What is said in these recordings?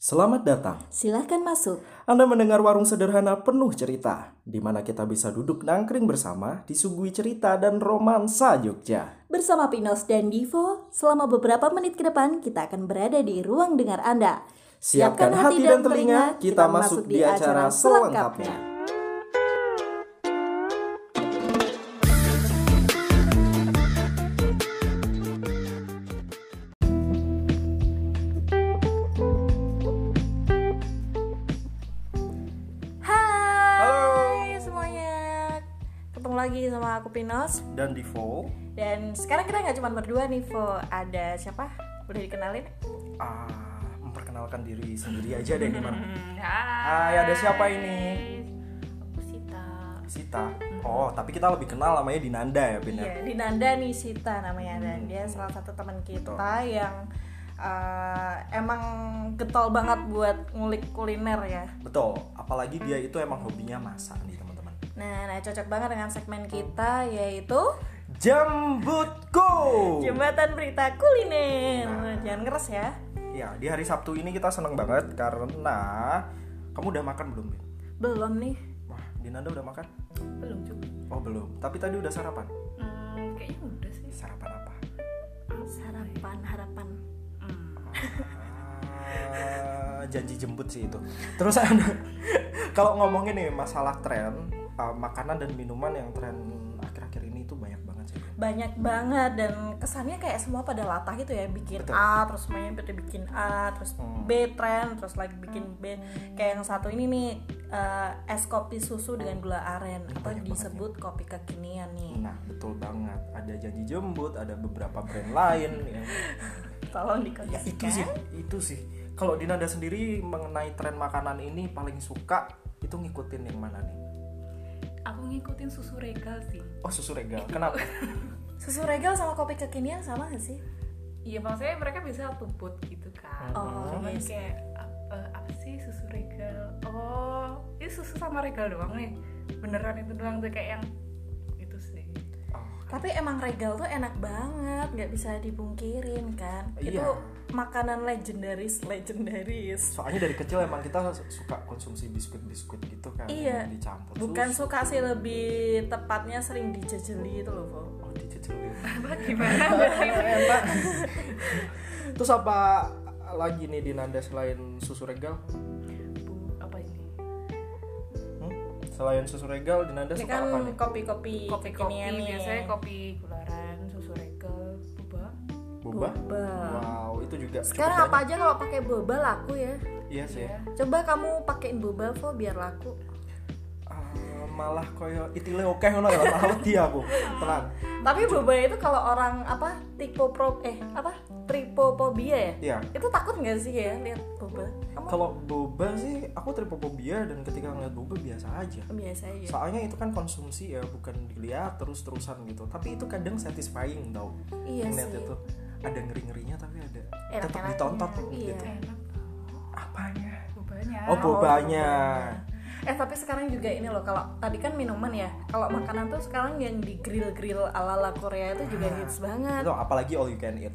Selamat datang. Silahkan masuk. Anda mendengar warung sederhana penuh cerita, di mana kita bisa duduk nangkring bersama, disuguhi cerita dan romansa Jogja. Bersama Pinos dan Divo, selama beberapa menit ke depan kita akan berada di ruang dengar Anda. Siapkan hati dan telinga, kita masuk di acara selengkapnya. Hai Pinos Dan Divo, dan sekarang kita nggak cuma berdua nih, Vo. Ada siapa? Boleh dikenalin? ah, memperkenalkan diri sendiri aja deh gimana? Hai. Hai, ada siapa ini? Aku Sita. Sita. Oh, tapi kita lebih kenal namanya Dinanda ya, Bin ya? Iya, Dinanda nih Sita namanya dan dia salah satu teman kita yang eh, emang getol banget buat ngulik kuliner ya. Betul, apalagi dia itu emang hobinya masak nih teman-teman. Nah, nah cocok banget dengan segmen kita yaitu Jambutku. jembatan berita kuliner. Jangan ngeres ya. Ya, di hari Sabtu ini kita seneng banget karena kamu udah makan belum, Bin? Belum nih. Wah, Dinanda udah makan? belum juga Oh, belum. Tapi tadi udah sarapan. hmm, kayaknya udah sih Sarapan apa? Sarapan harapan. hmm. Ah, janji jemput sih itu. Terus ada kalau ngomongin nih masalah tren uh, makanan dan minuman yang tren akhir-akhir ini itu banyak banget sih. Banyak banget dan kesannya kayak semua pada latah gitu ya bikin Betul. A terus semuanya pada bikin A terus Hmm. B tren terus lagi bikin B kayak yang satu ini nih eh, es kopi susu dengan gula aren atau banyak banget disebut kopi kekinian nih Nah, betul banget. Ada janji jemput, ada beberapa brand lain yang tolong ya dikondisikan itu sih, itu sih. Kalau Dinanda sendiri mengenai tren makanan ini paling suka itu ngikutin yang mana nih? Aku ngikutin susu regal sih Oh, susu regal. Kenapa? susu regal sama kopi kekinian sama gak sih iya maksudnya mereka bisa tubut gitu kan Oh, cuman iya sih. kayak apa, apa sih susu regal oh ini susu sama regal doang nih beneran itu doang tuh kayak yang itu sih Oh, Tapi emang regal tuh enak banget, nggak bisa dipungkirin kan. Iya. Itu makanan legendaris, legendaris. soalnya dari kecil emang kita suka konsumsi biskuit-biskuit gitu kan Iya. yang dicampur Bukan susu. suka sih lebih tepatnya sering dijejeli itu loh. Oh, dicecelin. apa gimana Enak. Terus apa lagi nih Dinanda selain susu regal? Bu, apa ini Hmm? Selain susu regal, Dinanda Ini suka kan apa nih? kopi-kopi kopi kopi kekinian nih. biasanya kopi boba Boba? Boba. Wow, itu juga cukup Sekarang apa aja kalau pakai boba laku ya? Iya sih. ya Coba kamu pakein boba Vo biar laku. Ah, malah koyo itile oke ngono ya, malah wedi aku. Tenang. Tapi boba itu kalau orang apa tipopro eh apa tripofobia ya? Iya. Itu takut nggak sih ya lihat boba? Kamu Kalau boba sih aku tripofobia dan ketika ngeliat boba biasa aja. biasa aja. Soalnya itu kan konsumsi ya, bukan dilihat terus-terusan gitu. Tapi itu kadang satisfying tau. Iya sih. itu ada ngeri-ngerinya tapi ada tetap Enak-enaknya. ditonton Iya. gitu. enak Apanya? bobanya Oh, bobanya. Eh tapi sekarang juga ini loh kalau tadi kan minuman ya. Kalau makanan tuh sekarang yang di grill-grill ala-ala Korea itu juga hits banget. Itu apalagi all you can eat.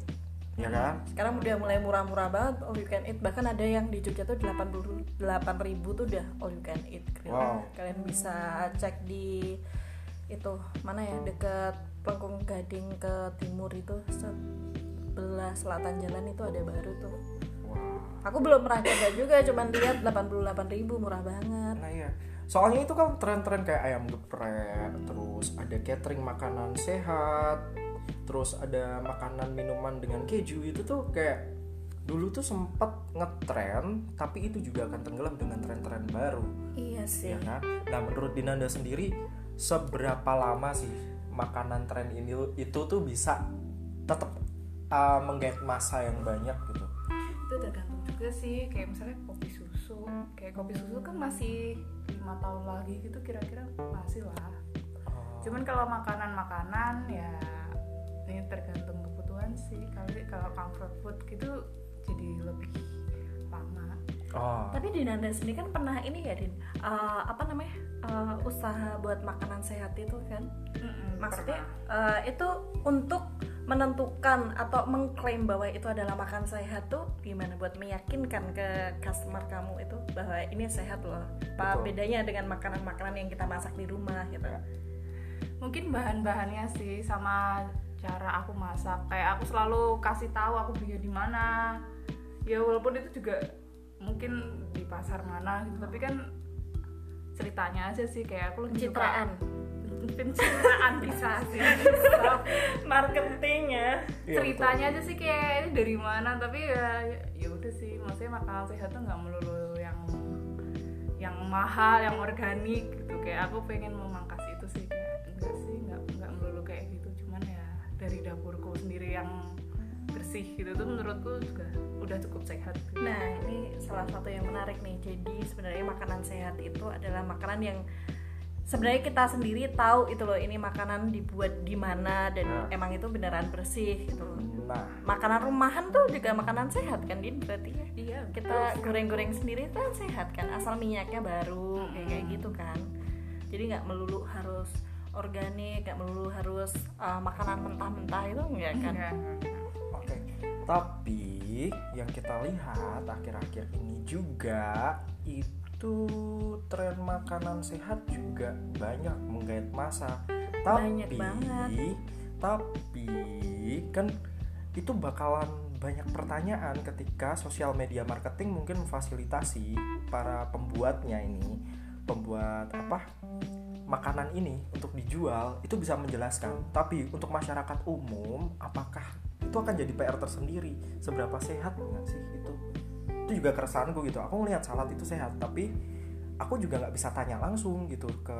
Ya kan? Sekarang udah mulai murah-murah banget all you can eat. Bahkan ada yang di Jogja tuh 88 ribu tuh udah all you can eat grill. Wow. Kalian bisa cek di itu mana ya deket Pelengkung Gading ke timur itu sebelah selatan jalan itu ada baru tuh. Aku belum pernah coba juga, cuman lihat 88 ribu murah banget. Nah iya. Soalnya itu kan tren-tren kayak ayam geprek, terus ada catering makanan sehat, terus ada makanan minuman dengan keju itu tuh kayak dulu tuh sempet ngetren, tapi itu juga akan tenggelam dengan tren-tren baru, Iya sih. ya kan? Nah menurut Dinanda sendiri, seberapa lama sih makanan tren ini itu tuh bisa tetap uh, menggait masa yang banyak gitu? itu tergantung juga sih kayak misalnya kopi susu kayak kopi susu kan masih lima tahun lagi gitu kira-kira masih lah Oh. cuman kalau makanan-makanan ya ini tergantung kebutuhan sih kalau kalau comfort food gitu jadi lebih lama Oh. Tapi di Nanda sendiri kan pernah ini ya Din, eh, apa namanya eh, usaha buat makanan sehat itu kan? Mm-mm, Maksudnya pernah. eh, itu untuk menentukan atau mengklaim bahwa itu adalah makan sehat tuh gimana? Buat meyakinkan ke customer kamu itu bahwa ini sehat loh. Apa Betul. bedanya dengan makanan-makanan yang kita masak di rumah gitu? Ya. mungkin bahan-bahannya sih sama cara aku masak. Kayak aku selalu kasih tahu aku belinya di mana. Ya walaupun itu juga mungkin di pasar mana gitu tapi kan ceritanya aja sih. Kayak aku lebih suka- pencitraan bisa sih bisa. marketing ya ceritanya aja sih kayak ini dari mana tapi ya ya udah sih maksudnya makanan sehat tuh nggak melulu yang yang mahal yang organik gitu kayak aku pengen memangkas itu sih kayak enggak sih nggak nggak melulu kayak gitu cuman ya dari dapurku sendiri yang bersih gitu tuh menurutku juga udah cukup sehat gitu. Nah, ini salah satu yang menarik nih. Jadi sebenarnya makanan sehat itu adalah makanan yang sebenarnya kita sendiri tahu itu loh ini makanan dibuat di mana dan Nah. emang itu beneran bersih gitu loh. nah Makanan rumahan tuh juga makanan sehat kan Din berarti ya. iya Kita goreng-goreng sendiri kan sehat kan asal minyaknya baru kayak kayak gitu kan. Jadi nggak melulu harus organik, nggak melulu harus uh, makanan mentah-mentah itu enggak kan. Enggak. Oke, tapi yang kita lihat akhir-akhir ini juga itu tren makanan sehat juga banyak menggait masa. Tapi, Banyak banget. tapi kan itu bakalan banyak pertanyaan ketika sosial media marketing mungkin memfasilitasi para pembuatnya ini, pembuat apa makanan ini untuk dijual itu bisa menjelaskan. Tapi untuk masyarakat umum, apakah itu akan jadi PR tersendiri? Seberapa sehat nggak sih itu? Itu juga keresahanku gitu. Aku ngelihat salad itu sehat, tapi aku juga nggak bisa tanya langsung gitu ke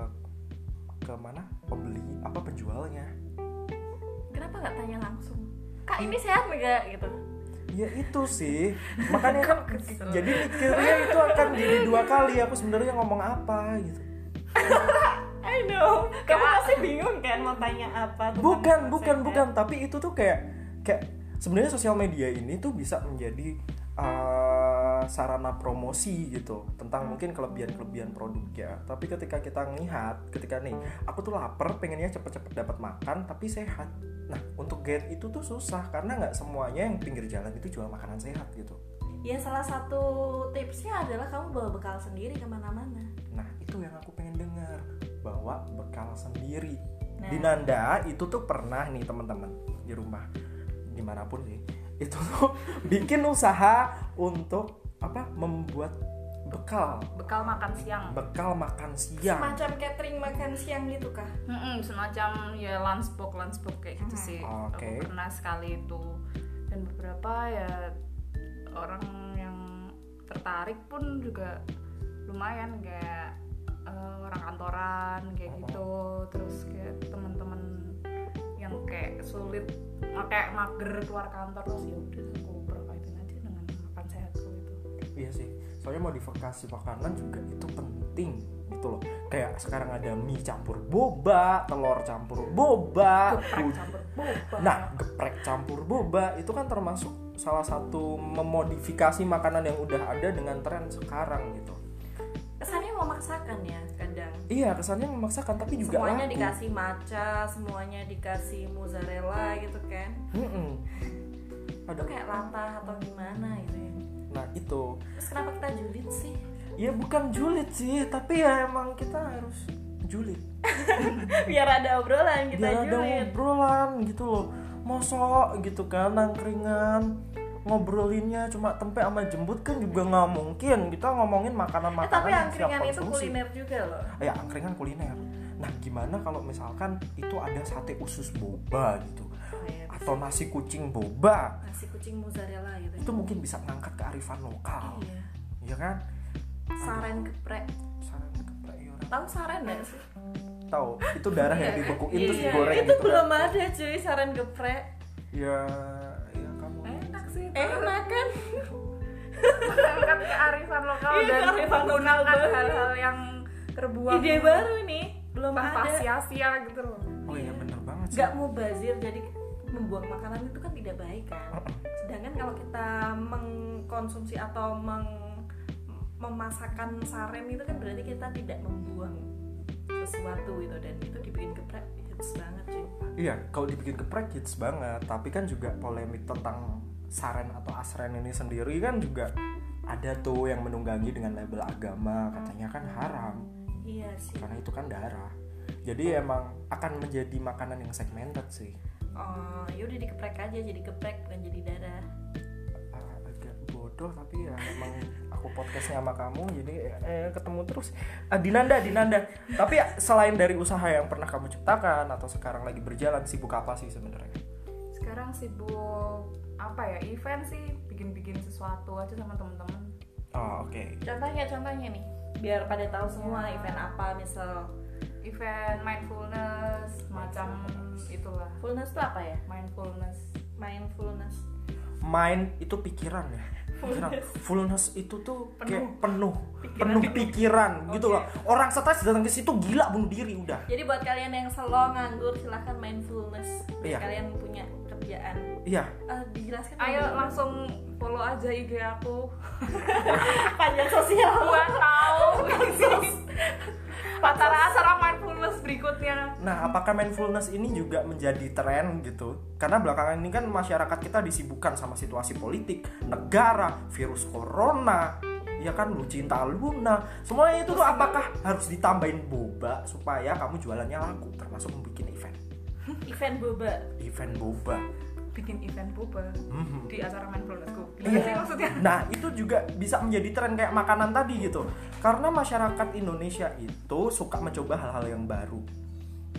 ke mana pembeli apa penjualnya. Kenapa nggak tanya langsung? Kak ini sehat nggak gitu? Ya itu sih, makanya kan jadi mikirnya itu akan jadi dua kali. Aku sebenarnya ngomong apa gitu. I know. Kamu pasti bingung kan mau tanya apa? bukan bukan sehat. bukan tapi itu tuh kayak kayak sebenarnya sosial media ini tuh bisa menjadi uh, sarana promosi gitu tentang mungkin kelebihan-kelebihan produknya. Tapi ketika kita ngelihat ketika nih aku tuh lapar pengennya cepet-cepet dapat makan tapi sehat. Nah untuk get itu tuh susah karena nggak semuanya yang pinggir jalan itu jual makanan sehat gitu. Ya salah satu tipsnya adalah kamu bawa bekal sendiri ke mana-mana. nah itu yang aku pengen dengar. Bawa bekal sendiri. Nah. di Nanda itu tuh pernah nih teman-teman di rumah. Di mana pun sih. Itu tuh bikin usaha untuk apa membuat bekal. Bekal makan siang. Bekal makan siang. Semacam catering makan siang gitu kah? Mm-mm, semacam ya lunchbox lunchbox kayak gitu sih. Oke. aku pernah sekali itu. Dan beberapa ya orang yang tertarik pun juga lumayan kayak eh, orang kantoran kayak Oh. gitu. Terus kayak teman-teman yang kayak sulit kayak mager keluar kantor terus ya udah aku iya sih soalnya modifikasi makanan juga itu penting gitu loh kayak sekarang ada mie campur boba telur campur boba geprek campur boba Nah, geprek campur boba itu kan termasuk salah satu memodifikasi makanan yang udah ada dengan tren sekarang gitu. Kesannya memaksakan ya kadang. Iya, kesannya memaksakan tapi juga semuanya laku. dikasih matcha, semuanya dikasih mozzarella gitu kan. Mm-mm. Itu Ada. kayak latah atau gimana gitu ya. Nah, itu. Terus kenapa kita julid sih? Ya bukan julid sih, tapi ya emang kita harus julid. Biar ada obrolan kita Biar ada julid. obrolan gitu loh. Mosok gitu kan nangkringan ngobrolinnya cuma tempe sama jembut kan juga nggak mungkin kita ngomongin Eh, makanan-makanan tapi yang siap angkringan itu konsumsi. kuliner juga loh. ya angkringan kuliner nah gimana kalau misalkan itu ada sate usus boba gitu Oh, iya, atau nasi kucing boba nasi kucing mozzarella gitu. itu mungkin bisa ngangkat kearifan lokal Iya. ya kan Saren geprek. saran geprek ya orang Tahu saren nggak sih? tahu itu darah yang dibekuin terus Iya, digoreng itu gitu kan belum ada cuy saren geprek. ya ya kamu enak sih itu. Enak kan? mengangkat kearifan lokal Iya, dan kearifan lokal menggunakan hal-hal yang terbuang Ide baru nih, belum tanpa ada. sia-sia gitu loh oh iya bener banget sih Gak mau bazir jadi membuang makanan itu kan tidak baik kan. Sedangkan kalau kita mengkonsumsi atau meng- memasakkan saren itu kan berarti kita tidak membuang sesuatu itu dan itu dibikin geprek hits banget cuy Iya, kalau dibikin geprek hits banget. Tapi kan juga polemik tentang saren atau asren ini sendiri kan juga ada tuh yang menunggangi dengan label agama katanya kan haram iya sih karena itu kan darah. Jadi emang akan menjadi makanan yang segmented sih. Oh yaudah dikeprek aja jadi geprek bukan jadi darah. Ah, agak bodoh tapi ya emang aku podcastnya sama kamu jadi eh, ketemu terus. Ah, Dinanda Dinanda. Tapi ya, selain dari usaha yang pernah kamu ciptakan atau sekarang lagi berjalan sibuk apa sih sebenarnya? Sekarang sibuk apa ya event sih bikin-bikin sesuatu aja sama temen-temen. Oh oke. Contohnya contohnya nih biar pada tahu semua Ya. event apa misal event mindfulness macam itulah. Fullness itu apa ya? Mindfulness. Mindfulness. Mind itu pikiran ya? Pikiran. Fullness. Itu tuh kayak penuh. Pikiran. penuh pikiran gitu loh. Orang stres datang ke situ gila bunuh diri udah. Jadi buat kalian yang slow nganggur silahkan mindfulness. Iya. kalian punya kerjaan. Iya. Eh, dijelaskan ayo dulu. langsung follow aja IG aku. Panjang sosial. Buat tahu acara-acara mindfulness berikutnya Nah, apakah mindfulness ini juga menjadi tren gitu? Karena belakangan ini kan masyarakat kita disibukkan sama situasi politik, negara, virus corona, ya kan lu cinta Luna. Semuanya itu tuh apakah harus ditambahin boba supaya kamu jualannya laku termasuk membuat event. event boba Event boba. Bikin event boba Mhm. di acara mindfulnessku. Gimana sih maksudnya Nah, itu juga bisa menjadi tren kayak makanan tadi gitu. Karena masyarakat Indonesia itu suka mencoba hal-hal yang baru.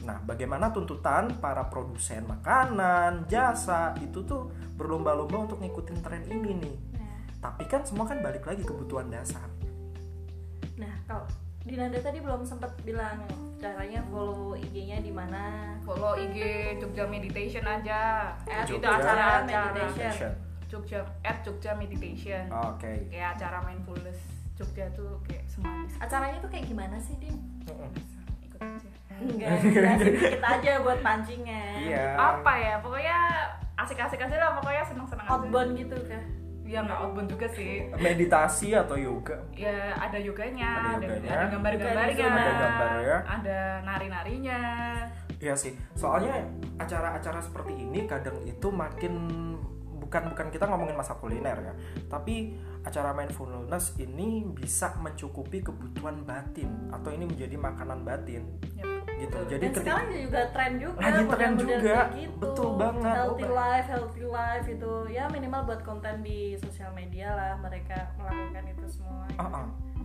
Nah, bagaimana tuntutan para produsen makanan, jasa itu tuh berlomba-lomba untuk ngikutin tren ini nih. nah, Tapi kan semua kan balik lagi kebutuhan dasar. nah kalau Dinanda tadi belum sempat bilang caranya follow IG-nya di mana. Follow IG Jogja Meditation aja. At itu acara-acara Meditation. Jogja at Jogja Meditation. Oke. kayak acara mindfulness Jogja tuh kayak semua bisa acaranya tuh kayak gimana sih Din? ikut aja. Enggak, jelasin dikit aja buat pancingnya Iya. apa ya? Pokoknya asik-asik aja lah. Pokoknya seneng-seneng aja. Outbound gitu kah? Ya nggak outbound juga sih Meditasi atau yoga? ya ada Ada yoganya ada, yoganya. ada gambar-gambarnya Ada gambarnya. ada nari-narinya Iya sih. Soalnya acara-acara seperti ini kadang itu makin bukan bukan kita ngomongin masa kuliner ya, tapi acara mindfulness ini bisa mencukupi kebutuhan batin atau ini menjadi makanan batin Yap. gitu. Dan Jadi ketika sekarang juga tren juga Lagi tren juga. gitu. Betul banget. Healthy life, healthy life itu ya minimal buat konten di sosial media lah mereka melakukan itu semua. Ah. Iya sih, betul.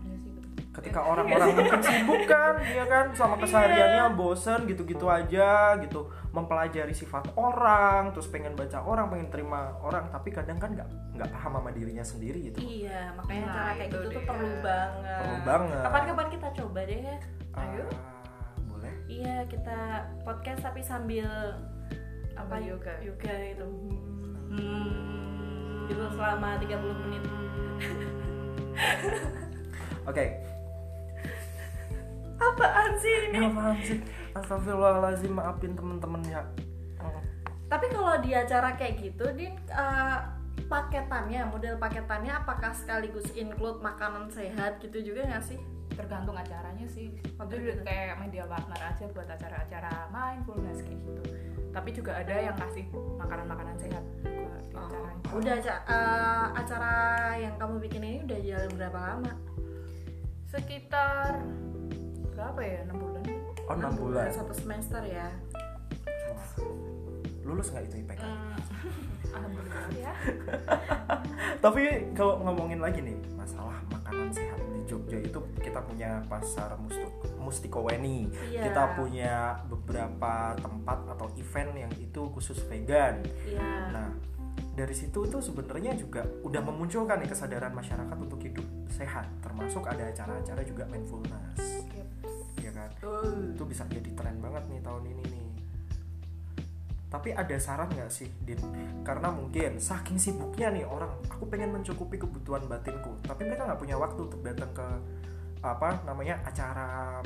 Ketika orang-orang mungkin sibuk kan, ya kan sama kesehariannya bosen gitu-gitu aja gitu, mempelajari sifat orang, terus pengen baca orang, pengen terima orang, tapi kadang kan nggak nggak paham sama dirinya sendiri gitu. Iya, makanya Nah, cara kayak itu gitu tuh dia. perlu banget. Perlu banget. Kapan-kapan kita coba deh ya. Ayo. Ah, boleh. Iya, kita podcast tapi sambil apa yoga. Yoga itu. Hmm. Hmm. Gitu selama 30 menit. Oke, Apaan sih ini? apaan sih? Astagfirullahaladzim, maafin temen-temen ya. Hmm. Tapi kalau di acara kayak gitu, Din eh, paketannya, model paketannya apakah sekaligus include makanan sehat gitu juga nggak sih? tergantung acaranya sih Oh, itu kayak media partner aja buat acara-acara mindfulness kayak gitu tapi juga ada yang kasih makanan-makanan sehat acaranya Udah eh, acara yang kamu bikin ini udah jalan berapa lama? sekitar berapa ya enam bulan Oh, 6 bulan. Satu semester ya. Wah. Lulus nggak itu IPK? Hmm, alhamdulillah ya Tapi kalau ngomongin lagi nih masalah makanan sehat di Jogja itu kita punya pasar Mustikoweni, Iya. kita punya beberapa tempat atau event yang itu khusus vegan. Iya. Nah dari situ tuh sebenarnya juga udah memunculkan nih kesadaran masyarakat untuk hidup sehat, termasuk ada acara-acara juga mindfulness, Betul. Itu bisa jadi tren banget nih tahun ini nih. Tapi ada saran nggak sih, Din? Karena mungkin saking sibuknya nih orang, aku pengen mencukupi kebutuhan batinku, tapi mereka nggak punya waktu untuk datang ke apa namanya acara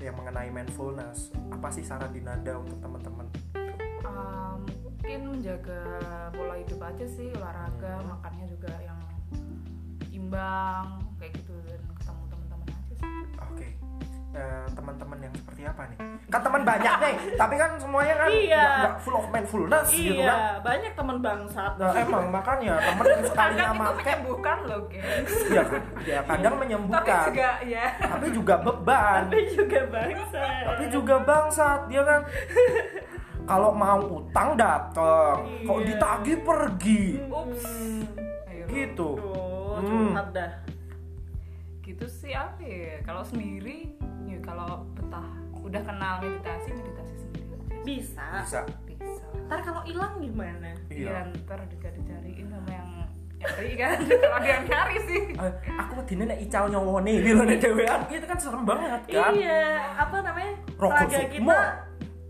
yang mengenai mindfulness. Apa sih saran Dinanda untuk teman-teman? Um, mungkin menjaga pola hidup aja sih olahraga Hmm. makannya juga yang imbang kayak gitu teman-teman Eh, teman-teman yang seperti apa nih? Kan teman banyak nih tapi kan semuanya kan Iya. nggak- nggak full of mindfulness gitu kan? iya banyak teman bangsat. Nah emang makanya temen yang sekalinya kadang itu make menyembuhkan loh gengs. Ya, ya kadang tapi menyembuhkan. juga ya tapi juga beban. Tapi juga bangsat. Tapi juga bangsat dia kan? Kalau mau utang datang kok Iya. ditagih pergi? Ups. Ayo. gitu. Tuh, Hmm. dah. Gitu sih apa ya kalau sendiri kalau betah udah kenal meditasi meditasi sendiri aja bisa. Bisa. Bisa. Ntar kalau hilang gimana? Iya. Iya ntar juga dicariin sama yang nyari kan. Kalau ada yang nyari sih. Eh, aku wedine nek ical nyowone gitu nek dhewean. Itu kan serem banget kan? Iya apa namanya? Rokok kita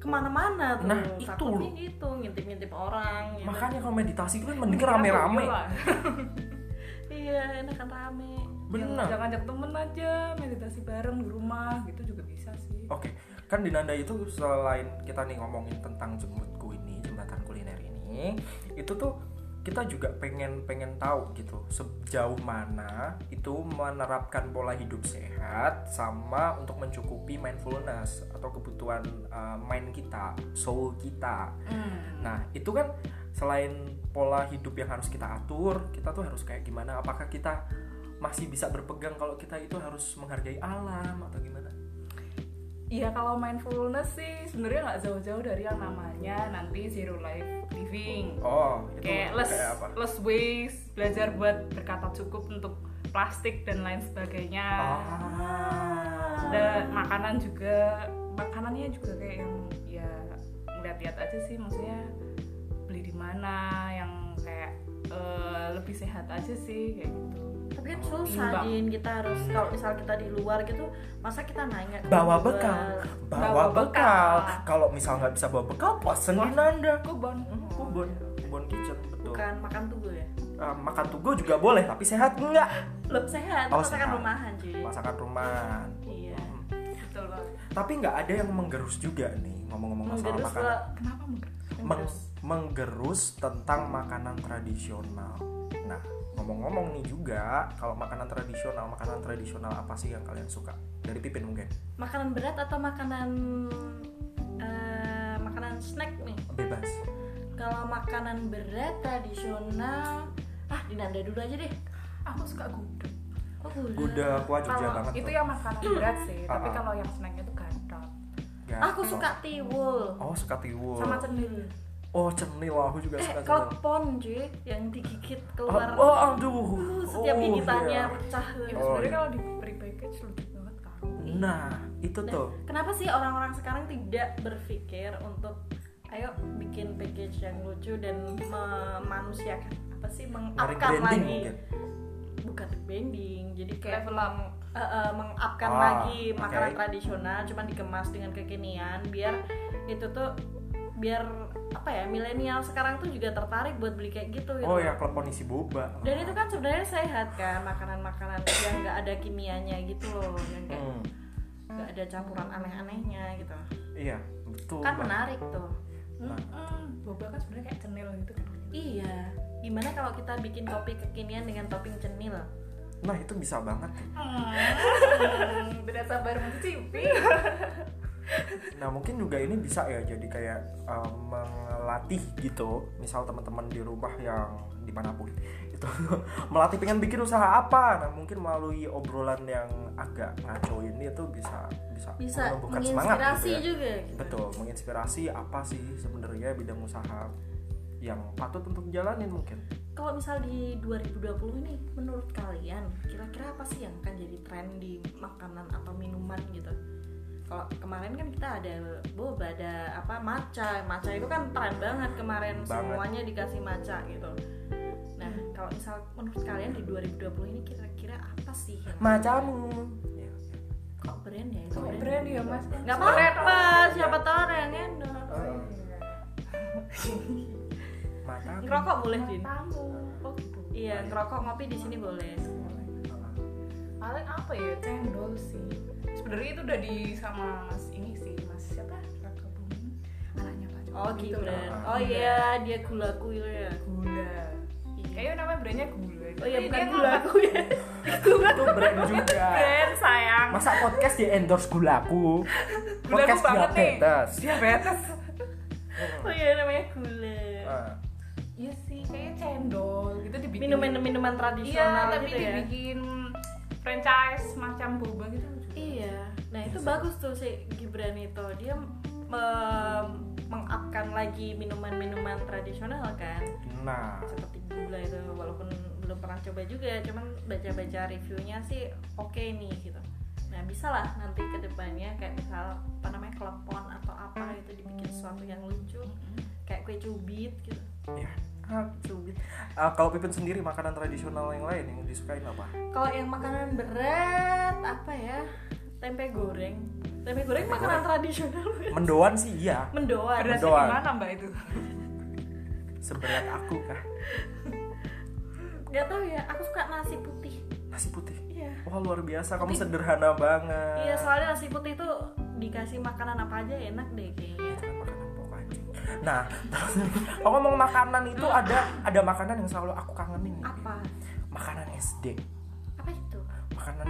ke mana-mana tuh. Nah, itu gitu ngintip-ngintip orang gitu. makanya kalau meditasi itu kan mending rame-rame. Iya iya enakan rame bener jangan ajak temen aja meditasi bareng di rumah gitu juga bisa sih Oke, kan di Nanda itu selain kita nih ngomongin tentang jembutku ini, jembatan kuliner ini, itu tuh kita juga pengen pengen tahu gitu sejauh mana itu menerapkan pola hidup sehat sama untuk mencukupi mindfulness atau kebutuhan uh, mind kita, soul kita. Hmm. Nah, itu kan selain pola hidup yang harus kita atur, kita tuh harus kayak gimana? Apakah kita masih bisa berpegang kalau kita itu harus menghargai alam atau gimana? Iya kalau mindfulness sih sebenarnya nggak jauh-jauh dari yang namanya nanti zero life living. Oh, itu Kayak less kayak apa? less waste, belajar buat berkata cukup untuk plastik dan lain sebagainya. Ah. Dan makanan juga makanannya juga kayak yang ya ngeliat-liat aja sih maksudnya beli di mana yang kayak eh, lebih sehat aja sih kayak gitu. Tapi kan susah Imbang. Din kita harus kalau misal kita di luar gitu masa kita nanya bawa bekal, bawa, Bawa bekal. bekal. Kalau misal nggak bisa bawa bekal, pesen di Nanda. Kubon. Kubon, kubon kitchen betul. bukan makan tugu ya Eh, makan tugu juga boleh, tapi sehat enggak? belum sehat Oh, masakan sehat. rumahan cuy Masakan rumahan. iya Hmm. Betul banget. Tapi nggak ada yang menggerus juga nih ngomong-ngomong masalah menggerus makanan. ke Kenapa menggerus? Meng- menggerus tentang makanan tradisional. Nah, ngomong-ngomong nih juga, kalau makanan tradisional, makanan tradisional apa sih yang kalian suka? Dari Pipin mungkin. makanan berat atau makanan eh, makanan snack nih Bebas. kalau makanan berat tradisional ah di Nanda dulu aja deh Aku suka gudeg. oh Gudeg kuah Jogja Kalau banget. itu tuh. yang makanan berat sih, tapi Ah. kalau yang snacknya tuh gandot Gatot. aku suka tiwul Oh, suka tiwul. sama cenil. Oh, cenil aku juga eh suka kalau cenil. pon cuy yang digigit Oh, keluar oh, aduh. Uh, setiap Oh, gigitannya iya. pecah Itu Oh, sebenarnya iya. kalau diberi package lucu banget kan. Nah, itu Nah, tuh. kenapa sih orang-orang sekarang tidak berpikir untuk ayo bikin package yang lucu dan memanusiakan apa sih mengupkan Nge-rebranding lagi mungkin. bukan branding jadi kayak Level up. eh, eh, mengupkan Ah, lagi makanan tradisional cuman dikemas dengan kekinian biar itu tuh biar apa ya milenial sekarang tuh juga tertarik buat beli kayak gitu gitu Oh ya, klepon isi boba. dan itu kan sebenarnya sehat kan makanan-makanan yang nggak ada kimianya gitu loh yang kayak Hmm, nggak ada campuran aneh-anehnya gitu iya, betul. kan Bang. menarik tuh Nah, Mm-mm. Boba kan sebenarnya kayak cenil gitu kan. iya gimana kalau kita bikin kopi kekinian dengan topping cenil Nah, itu bisa banget. Hmm, tidak sabar mencicipi. Nah, mungkin juga ini bisa ya jadi kayak um, melatih gitu. Misal teman-teman di rumah yang di mana pun itu melatih pengen bikin usaha apa. Nah, mungkin melalui obrolan yang agak ngaco ini itu bisa bisa, bisa menumbuhkan semangat menginspirasi gitu ya. juga gitu. Betul, menginspirasi apa sih sebenarnya bidang usaha yang patut untuk dijalanin mungkin. kalau misal di 2020 ini menurut kalian kira-kira apa sih yang akan jadi tren di makanan atau minuman gitu kalau kemarin kan kita ada boba ada apa matcha matcha itu kan tren banget kemarin Banget. semuanya dikasih matcha gitu nah kalau misal menurut kalian di 2020 ini kira-kira apa sih yang Macamu. Ya, kok brand ya itu Oh, brand ya mas. nggak apa-apa siapa tahu ada yang endorse Oh, Matamu. ngerokok boleh din Tamu. Oh gitu. iya ngerokok ngopi di sini boleh Paling apa ya cendol sih. Sebenarnya itu udah di sama mas ini sih mas siapa? Raka Bumi. Anaknya Pak Jokowi oh itu gitu loh. oh iya dia gula kuil ya Gula. Kayaknya namanya brandnya gula. oh iya bukan gula kuil itu brand juga. Brand sayang. Mas Masa podcast di endorse gulaku? Podcast banget nih. diabetes. diabetes oh iya namanya gula Ah, iya sih kayak cendol gitu dibikin minuman minuman iya tradisional tapi gitu ya dibikin franchise macam boba gitu iya nah itu bagus tuh si Gibran itu. Dia mengupkan lagi minuman-minuman tradisional kan. Nah, seperti gula itu walaupun belum pernah coba juga cuman baca-baca reviewnya sih oke nih gitu. Nah bisa lah nanti ke depannya kayak misal apa namanya klepon atau apa itu dibikin sesuatu yang lucu. Kayak kue cubit gitu. Ya. Cubit. Ah, kalau Pipin sendiri makanan tradisional yang lain yang disukain apa? kalau yang makanan berat apa ya tempe goreng tempe goreng Tempe makanan goreng. tradisional Mendoan sih iya. mendoan berasnya Mendoan. di mana mbak itu Seberat aku kah? nggak tahu ya aku suka nasi putih Nasi putih. iya Wah luar biasa, kamu Putih. sederhana banget. iya soalnya nasi putih itu dikasih makanan apa aja enak deh kayaknya Itu kan makanan pokok anjing. Nah, terus kalau ngomong makanan itu ada ada makanan yang selalu aku kangenin. apa Makanan SD.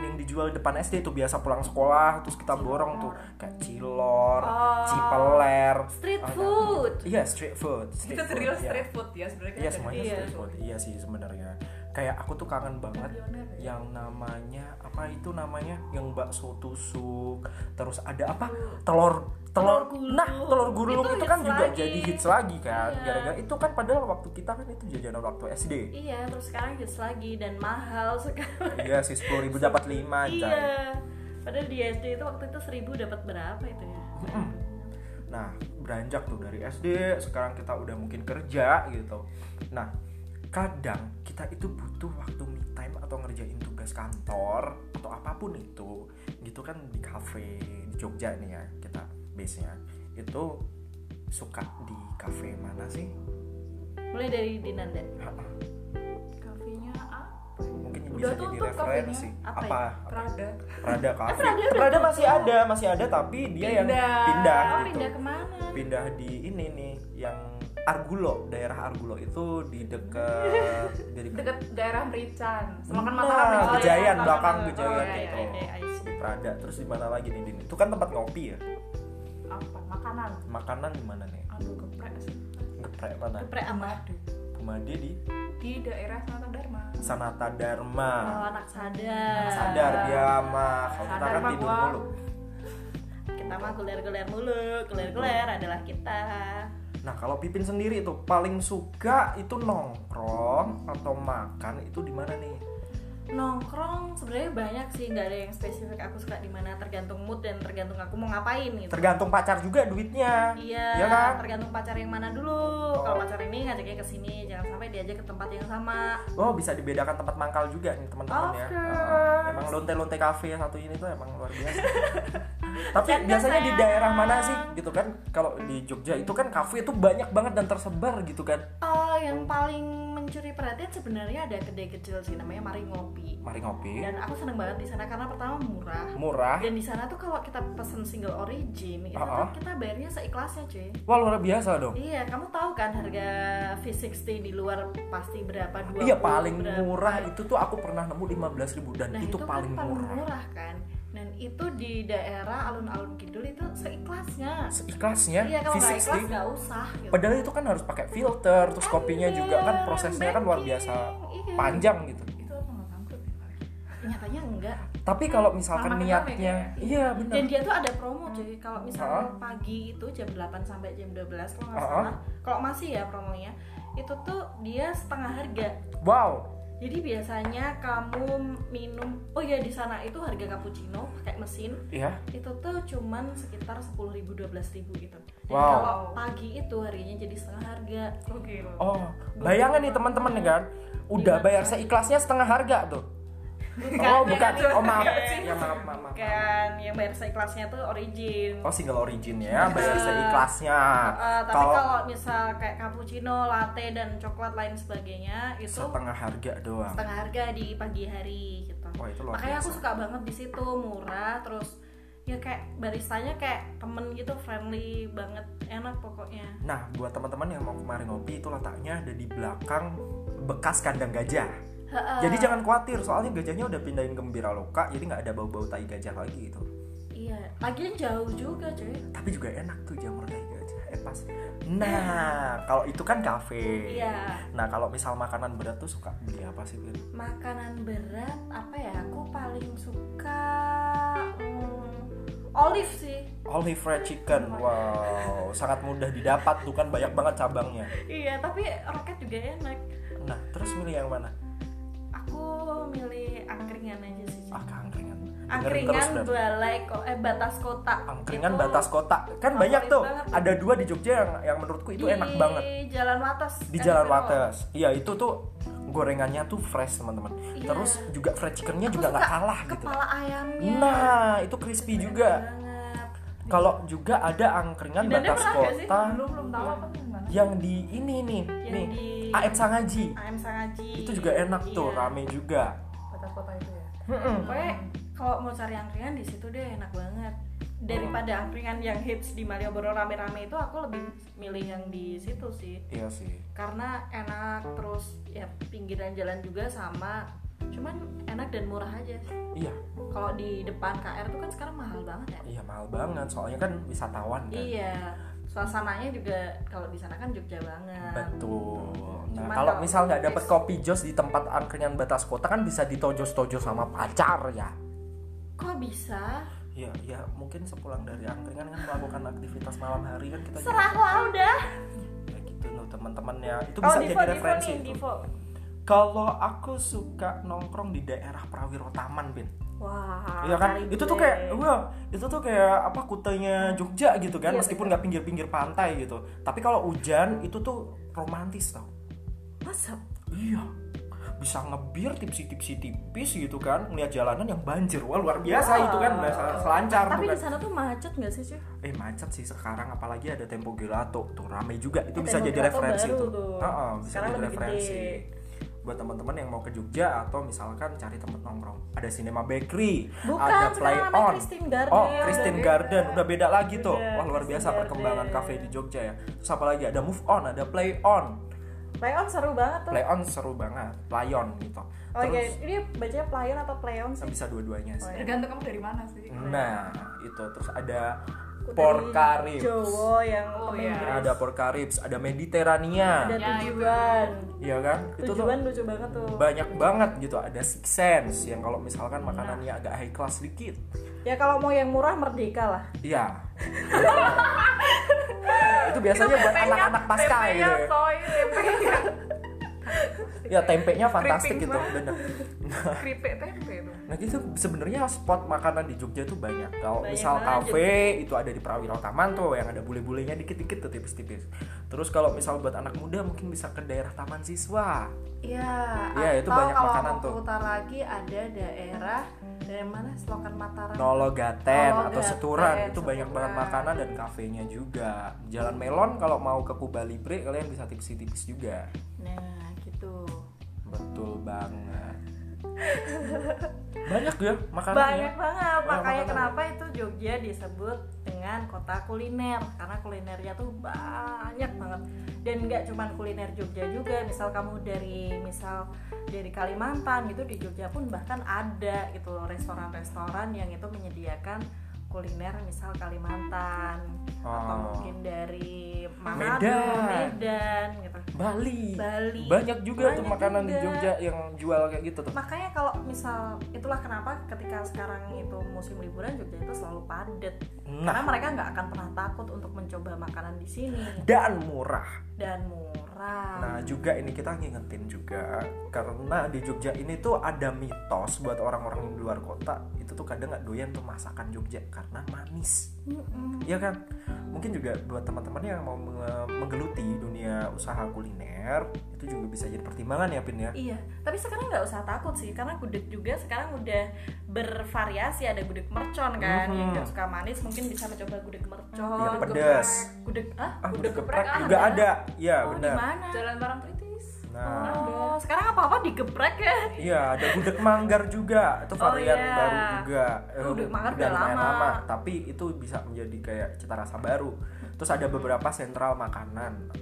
Yang dijual di depan SD itu biasa pulang sekolah terus kita borong tuh kayak cilor, Oh. cipeler, Street ada- food. Iya, street food. Street food, real iya. street food ya sebenarnya Iya semuanya Iya. street food. Iya sih sebenarnya. Kayak aku tuh kangen banget ya? yang namanya apa itu namanya yang bakso tusuk. Terus ada apa? Telur telur, Telur gulung. nah telur gulung Itu itu, kan juga lagi. jadi hits lagi kan Iya. gara-gara itu kan padahal waktu kita kan itu jajanan waktu SD iya terus sekarang hits lagi dan mahal sekarang iya sih sepuluh ribu dapat lima iya padahal di SD itu waktu itu seribu dapat berapa itu ya Nah, beranjak tuh dari SD, sekarang kita udah mungkin kerja gitu. Nah, kadang kita itu butuh waktu me time atau ngerjain tugas kantor atau apa pun itu. Gitu kan di cafe di Jogja nih ya, kita base-nya. Itu suka di cafe mana sih? mulai dari Dinanda kafenya apa Mungkin yang Udah bisa jadi tutup referensi. Apa Apa? Prada Prada. Prada udah Prada tutup. masih ada, masih ada tapi dia yang Pindah. pindah oh gitu. pindah ke mana pindah di ini nih yang Argulo daerah Argulo itu di dekat dari deket daerah Merican. Semakan Nah, mataram ya. Gejayan, Oh, belakang. Gejayan oh, iya, gitu. iya, iya, I see. di Prada. Terus di mana lagi nih Din? Itu kan tempat ngopi ya? Apa? Makanan? Makanan di mana nih? Aduh geprek sih. Geprek mana? Geprek amat Bumade di? Di daerah Sanata Dharma. Sanata Dharma. Oh anak sadar. Sadar dia mah. Kalau kita kan tidur mulu. Kita mah guler-guler mulu. Guler-guler adalah kita nah kalau Pipin sendiri itu paling suka itu nongkrong atau makan itu di mana nih nongkrong sebenarnya banyak sih nggak ada yang spesifik aku suka di mana tergantung mood dan tergantung aku mau ngapain gitu tergantung pacar juga duitnya Iya, ya kan tergantung pacar yang mana dulu. Kalau pacar ini ngajaknya ke sini, jangan sampai diajak ke tempat yang sama. Oh bisa dibedakan tempat mangkal juga nih teman-teman ya. Uh, emang lonte-lonte cafe yang satu ini tuh emang luar biasa. Tapi biasanya di sayang. daerah mana sih gitu kan? Kalau di Jogja itu kan cafe itu banyak banget dan tersebar gitu kan. Oh, yang paling mencuri perhatian sebenarnya ada kedai kecil sih namanya Mari Ngopi. Mari ngopi. Dan aku seneng banget di sana karena pertama murah. Murah. Dan di sana tuh kalau kita pesen single origin itu Uh-uh. tuh kita bayarnya seikhlasnya cuy. Wah luar biasa dong. Iya, kamu tahu kan harga V60 di luar pasti berapa? 20 Iya paling berapa. murah itu tuh aku pernah nemu 15.000 dan Nah itu, kan paling paling murah. murah kan. Dan itu di daerah alun-alun kidul itu seikhlasnya. Seikhlasnya Iya kalau nggak ikhlas V60. nggak usah. Gitu. Padahal itu kan harus pakai filter, terus kopinya juga kan prosesnya kan luar biasa iya. panjang gitu. itu apa nggak bangkrut ya? Nyatanya enggak. Tapi kalau misalkan Sama niatnya, ya, iya benar. Dan dia tuh ada promo cuy. Kalau misalnya Ah. pagi itu jam 8 sampai jam 12 kalau nggak salah. Kalau masih ya promonya, itu tuh dia setengah harga. Wow, Jadi biasanya kamu minum, oh ya di sana itu harga cappuccino pakai mesin iya. itu tuh cuman sekitar 10.000 12.000 gitu. Dan Wow. kalau pagi itu harganya jadi setengah harga. Gokil. Oh, bayangan nih teman-teman nih kan, udah bayar seikhlasnya setengah harga tuh. Oh, bukan. Oh, maaf. Bukan. Ya maaf, maaf, maaf. Kan yang bayar seikhlasnya tuh origin. Oh, single origin ya, bayar seikhlasnya. Uh, tapi Kalau misal kayak cappuccino, latte dan coklat lain sebagainya itu setengah harga doang. setengah harga di pagi hari gitu. Wah, itu luar Makanya aku biasa. suka banget di situ murah terus ya kayak baristanya kayak temen gitu friendly banget enak pokoknya Nah, buat teman-teman yang mau kemarin ngopi itu letaknya ada di belakang bekas kandang gajah. Jadi jangan khawatir soalnya gajahnya udah pindahin ke Loka jadi nggak ada bau-bau tai gajah lagi gitu. Iya lagian jauh juga cuy. Tapi juga enak tuh jamur tai gajah eh pas. Nah kalau itu kan kafe. Iya. Nah kalau misal makanan berat tuh suka beli apa sih Bin? makanan berat apa ya? Aku paling suka hmm, olive sih. Olive fried chicken wow. Sangat mudah didapat tuh kan banyak banget cabangnya. Iya tapi roket juga enak. Nah terus milih yang mana aku milih angkringan aja sih ah angkringan. Terus berarti. balai kok eh batas kota. Angkringan Itu batas kota. Kan banyak tuh. banget. ada dua di Jogja yang yang menurutku itu di enak banget. Jalan Wates. Di kan Jalan. Wates. Iya itu tuh gorengannya tuh fresh teman-teman. Iya. terus juga fried chickennya Aku juga nggak kalah gitu. kepala ayamnya. Nah itu crispy juga. kalau juga ada angkringan Di Danda batas sih? kota belum belum tahu apa yang di ini nih Yang nih. di AM Sangaji. AM Sangaji. Itu juga enak tuh Iya. rame juga. Batas kota itu ya. Pokoknya kalau mau cari angkringan di situ deh enak banget. Daripada angkringan yang hits di Malioboro rame-rame itu aku lebih milih yang di situ sih. Iya sih. Karena enak terus ya pinggiran jalan juga sama. Cuman enak dan murah aja iya. Kalau di depan KR tuh kan sekarang mahal banget ya. Iya mahal banget. Soalnya kan wisatawan kan. Iya suasananya juga kalau di sana kan Jogja banget Betul. Nah, Cuman kalau misal nggak dapat turis- kopi jos di tempat angkringan batas kota kan bisa ditojos-tojos sama pacar ya. kok bisa Ya, ya mungkin sepulang dari angkringan kan melakukan aktivitas malam hari kan kita juga- serahlah udah ya gitu loh teman-teman ya. Itu oh bisa Divo jadi Divo referensi nih itu. Divo Kalau aku suka nongkrong di daerah Prawiro Taman, Bin. Wah Iya kan? Itu tuh kayak wah, itu tuh kayak apa kutenya Jogja gitu kan, Iya, meskipun nggak pinggir-pinggir pantai gitu. Tapi kalau hujan itu tuh romantis tau. masa Iya. Bisa ngebir tipsi-tipsi tipis gitu kan, ngeliat jalanan yang banjir. Wah, luar biasa Wah. itu kan, udah selancar tapi di kan. sana tuh macet nggak sih cuy Eh macet sih sekarang apalagi ada Tempo Gelato tuh rame juga. Itu Eh, bisa jadi referensi baru tuh. tuh. Heeh, bisa Sekarang jadi referensi. gede. Buat teman-teman yang mau ke Jogja atau misalkan cari tempat nongkrong. Ada Cinema Bakery, Bukan, ada Play On. Christine Garden. Oh, Udah Christine beda. Garden udah beda lagi tuh. Udah, Wah, luar biasa Christine perkembangan Garden. kafe di Jogja ya. Terus apa lagi? Ada Move On, ada Play On. Playon seru banget tuh Play On seru banget. Playon gitu. oh iya Terus ini bacanya playon atau playon sih bisa dua-duanya sih. Oh, iya. tergantung kamu dari mana sih Nah, itu terus ada Aku Porca dari Ribs. Jowo yang Oh, iya. Grace. Ada Porca Ribs, ada Mediterania. ada Ya, tujuan Iya kan? Itu tuh tujuan lucu banget tuh banyak banget gitu. Ada Six Sense yang kalau misalkan makanannya agak high class dikit. ya kalau mau yang murah merdeka lah Iya. itu biasanya buat anak-anak pasca gitu ya. Ya tempenya fantastik gitu. banget. Bener. keripik tempe tuh Nah gitu sebenarnya spot makanan di Jogja tuh banyak. Kalau Banyak misal kafe itu ada di Prawiro Taman tuh yang ada bule-bulenya dikit-dikit tuh tipis-tipis. Terus kalau misal buat anak muda mungkin bisa ke daerah Taman Siswa. Iya, Iya, itu atau banyak kalau makanan tuh. utara lagi ada daerah dari mana Selokan Mataram. Nologaten atau Seturan itu banyak Seturan. banget makanan dan kafenya juga. Jalan Melon kalau mau ke Kuba Libre kalian bisa tipis-tipis juga. Nah, gitu. Betul banget. banyak ya makanannya. Banyak banget, makanya makanan. kenapa itu Jogja disebut dengan kota kuliner karena kulinernya tuh banyak banget. Dan nggak cuman kuliner Jogja juga, misal kamu dari misal dari Kalimantan gitu di Jogja pun bahkan ada gitu loh restoran-restoran yang itu menyediakan kuliner misal Kalimantan atau Oh. mungkin dari Manado, Medan. Medan gitu. Bali. Bali. Banyak juga tuh Banyak makanan di juga. Jogja yang jual kayak gitu tuh. Makanya kalau misal itulah kenapa ketika sekarang itu musim liburan Jogja itu selalu padat. Karena Nah, mereka nggak akan pernah takut untuk mencoba makanan di sini dan murah. dan murah. Nah, juga ini kita ngingetin juga karena di Jogja ini tuh ada mitos buat orang-orang di luar kota itu tuh kadang nggak doyan tuh masakan Jogja karena manis. Mm-mm. Iya kan? Mungkin juga buat teman-teman yang mau menggeluti dunia usaha kuliner itu juga bisa jadi pertimbangan ya, Pin ya. Iya, tapi sekarang nggak usah takut sih karena gudeg juga sekarang udah bervariasi ada gudeg mercon kan Mhm. yang nggak suka manis mungkin bisa mencoba gudeg mercon. Yang pedas. Gudeg ah? Ah, udah geprek geprek juga ada. ada. Iya, oh, di benar. mana? jalan barang Nah, Oh, sekarang apa-apa digeprek ya? Iya, ada gudeg manggar juga. Itu Oh, varian iya. baru juga. Eh, Gudeg manggar udah lumayan lama. tapi itu bisa menjadi kayak cita rasa baru. Terus ada beberapa sentral makanan.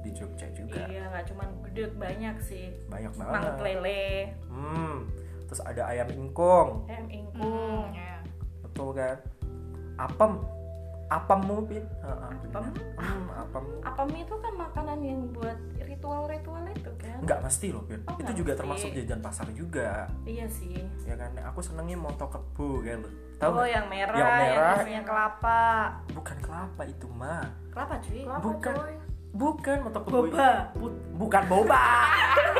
di Jogja juga iya nggak cuma gudeg banyak sih banyak banget lele hmm terus ada ayam ingkung ayam ingkung Hmm, ya. betul kan apem apem mungkin Apem? hmm, apem apa mie itu kan makanan yang buat ritual-ritual itu kan? Nggak mesti loh. Oh, itu juga mesti. termasuk jajan pasar juga. Iya sih. Ya kan? Aku senengnya moto kebu kayak lo tahu oh yang merah Yang merah. isinya kelapa. Bukan kelapa itu mah kelapa cuy. Kelapa, Bukan. coy. bukan moto kebu boba. Bu- bukan boba.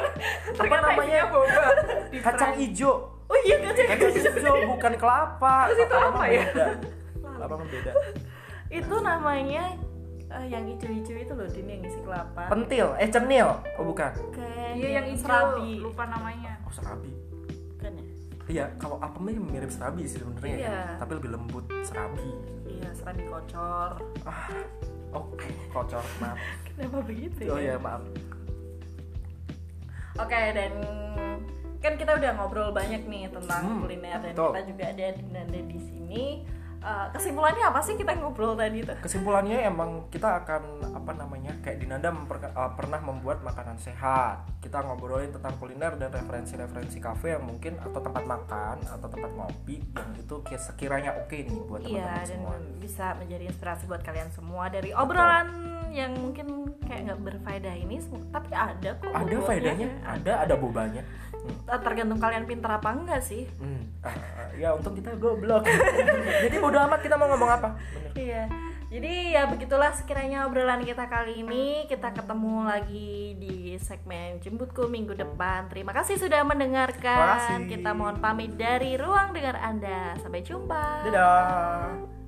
Apa namanya? boba. Kacang ijo oh iya kacang kacang ijo bukan kelapa. Terus itu apa ya? kelapa beda. Itu namanya eh, yang hijau-hijau itu loh din yang isi kelapa. Pentil? Eh cenil? Oh bukan. Kayak iya yang hijau. serabi. Lupa namanya. Oh serabi. Kan ya? Iya kalau apem ini mirip serabi sih sebenarnya ya. Iya. tapi lebih lembut serabi. Iya serabi kocor. Ah oh kocor maaf. Kenapa begitu oh ya ya? maaf. Oke dan kan kita udah ngobrol banyak nih tentang Hmm, kuliner dan betul. kita juga ada Dinanda di sini. Eh, kesimpulannya apa sih kita ngobrol tadi tuh? kesimpulannya emang kita akan apa namanya kayak Dinanda memper- uh, pernah membuat makanan sehat kita ngobrolin tentang kuliner dan referensi-referensi kafe yang mungkin atau tempat makan atau tempat ngopi yang itu ki- sekiranya oke nih buat Iya teman-teman dan semua bisa menjadi inspirasi buat kalian semua dari obrolan yang mungkin kayak nggak berfaedah ini, tapi ada kok. ada faedahnya ada ada bobanya hmm. Tergantung kalian pinter apa enggak sih. Hmm. Ah, ah, ya untung kita goblok jadi bodo amat kita mau ngomong apa Bener. Iya. Jadi ya begitulah sekiranya obrolan kita kali ini. Kita ketemu lagi di segmen Jemputku minggu depan. Terima kasih sudah mendengarkan. Kasih. Kita mohon pamit dari ruang dengar Anda. Sampai jumpa. dadah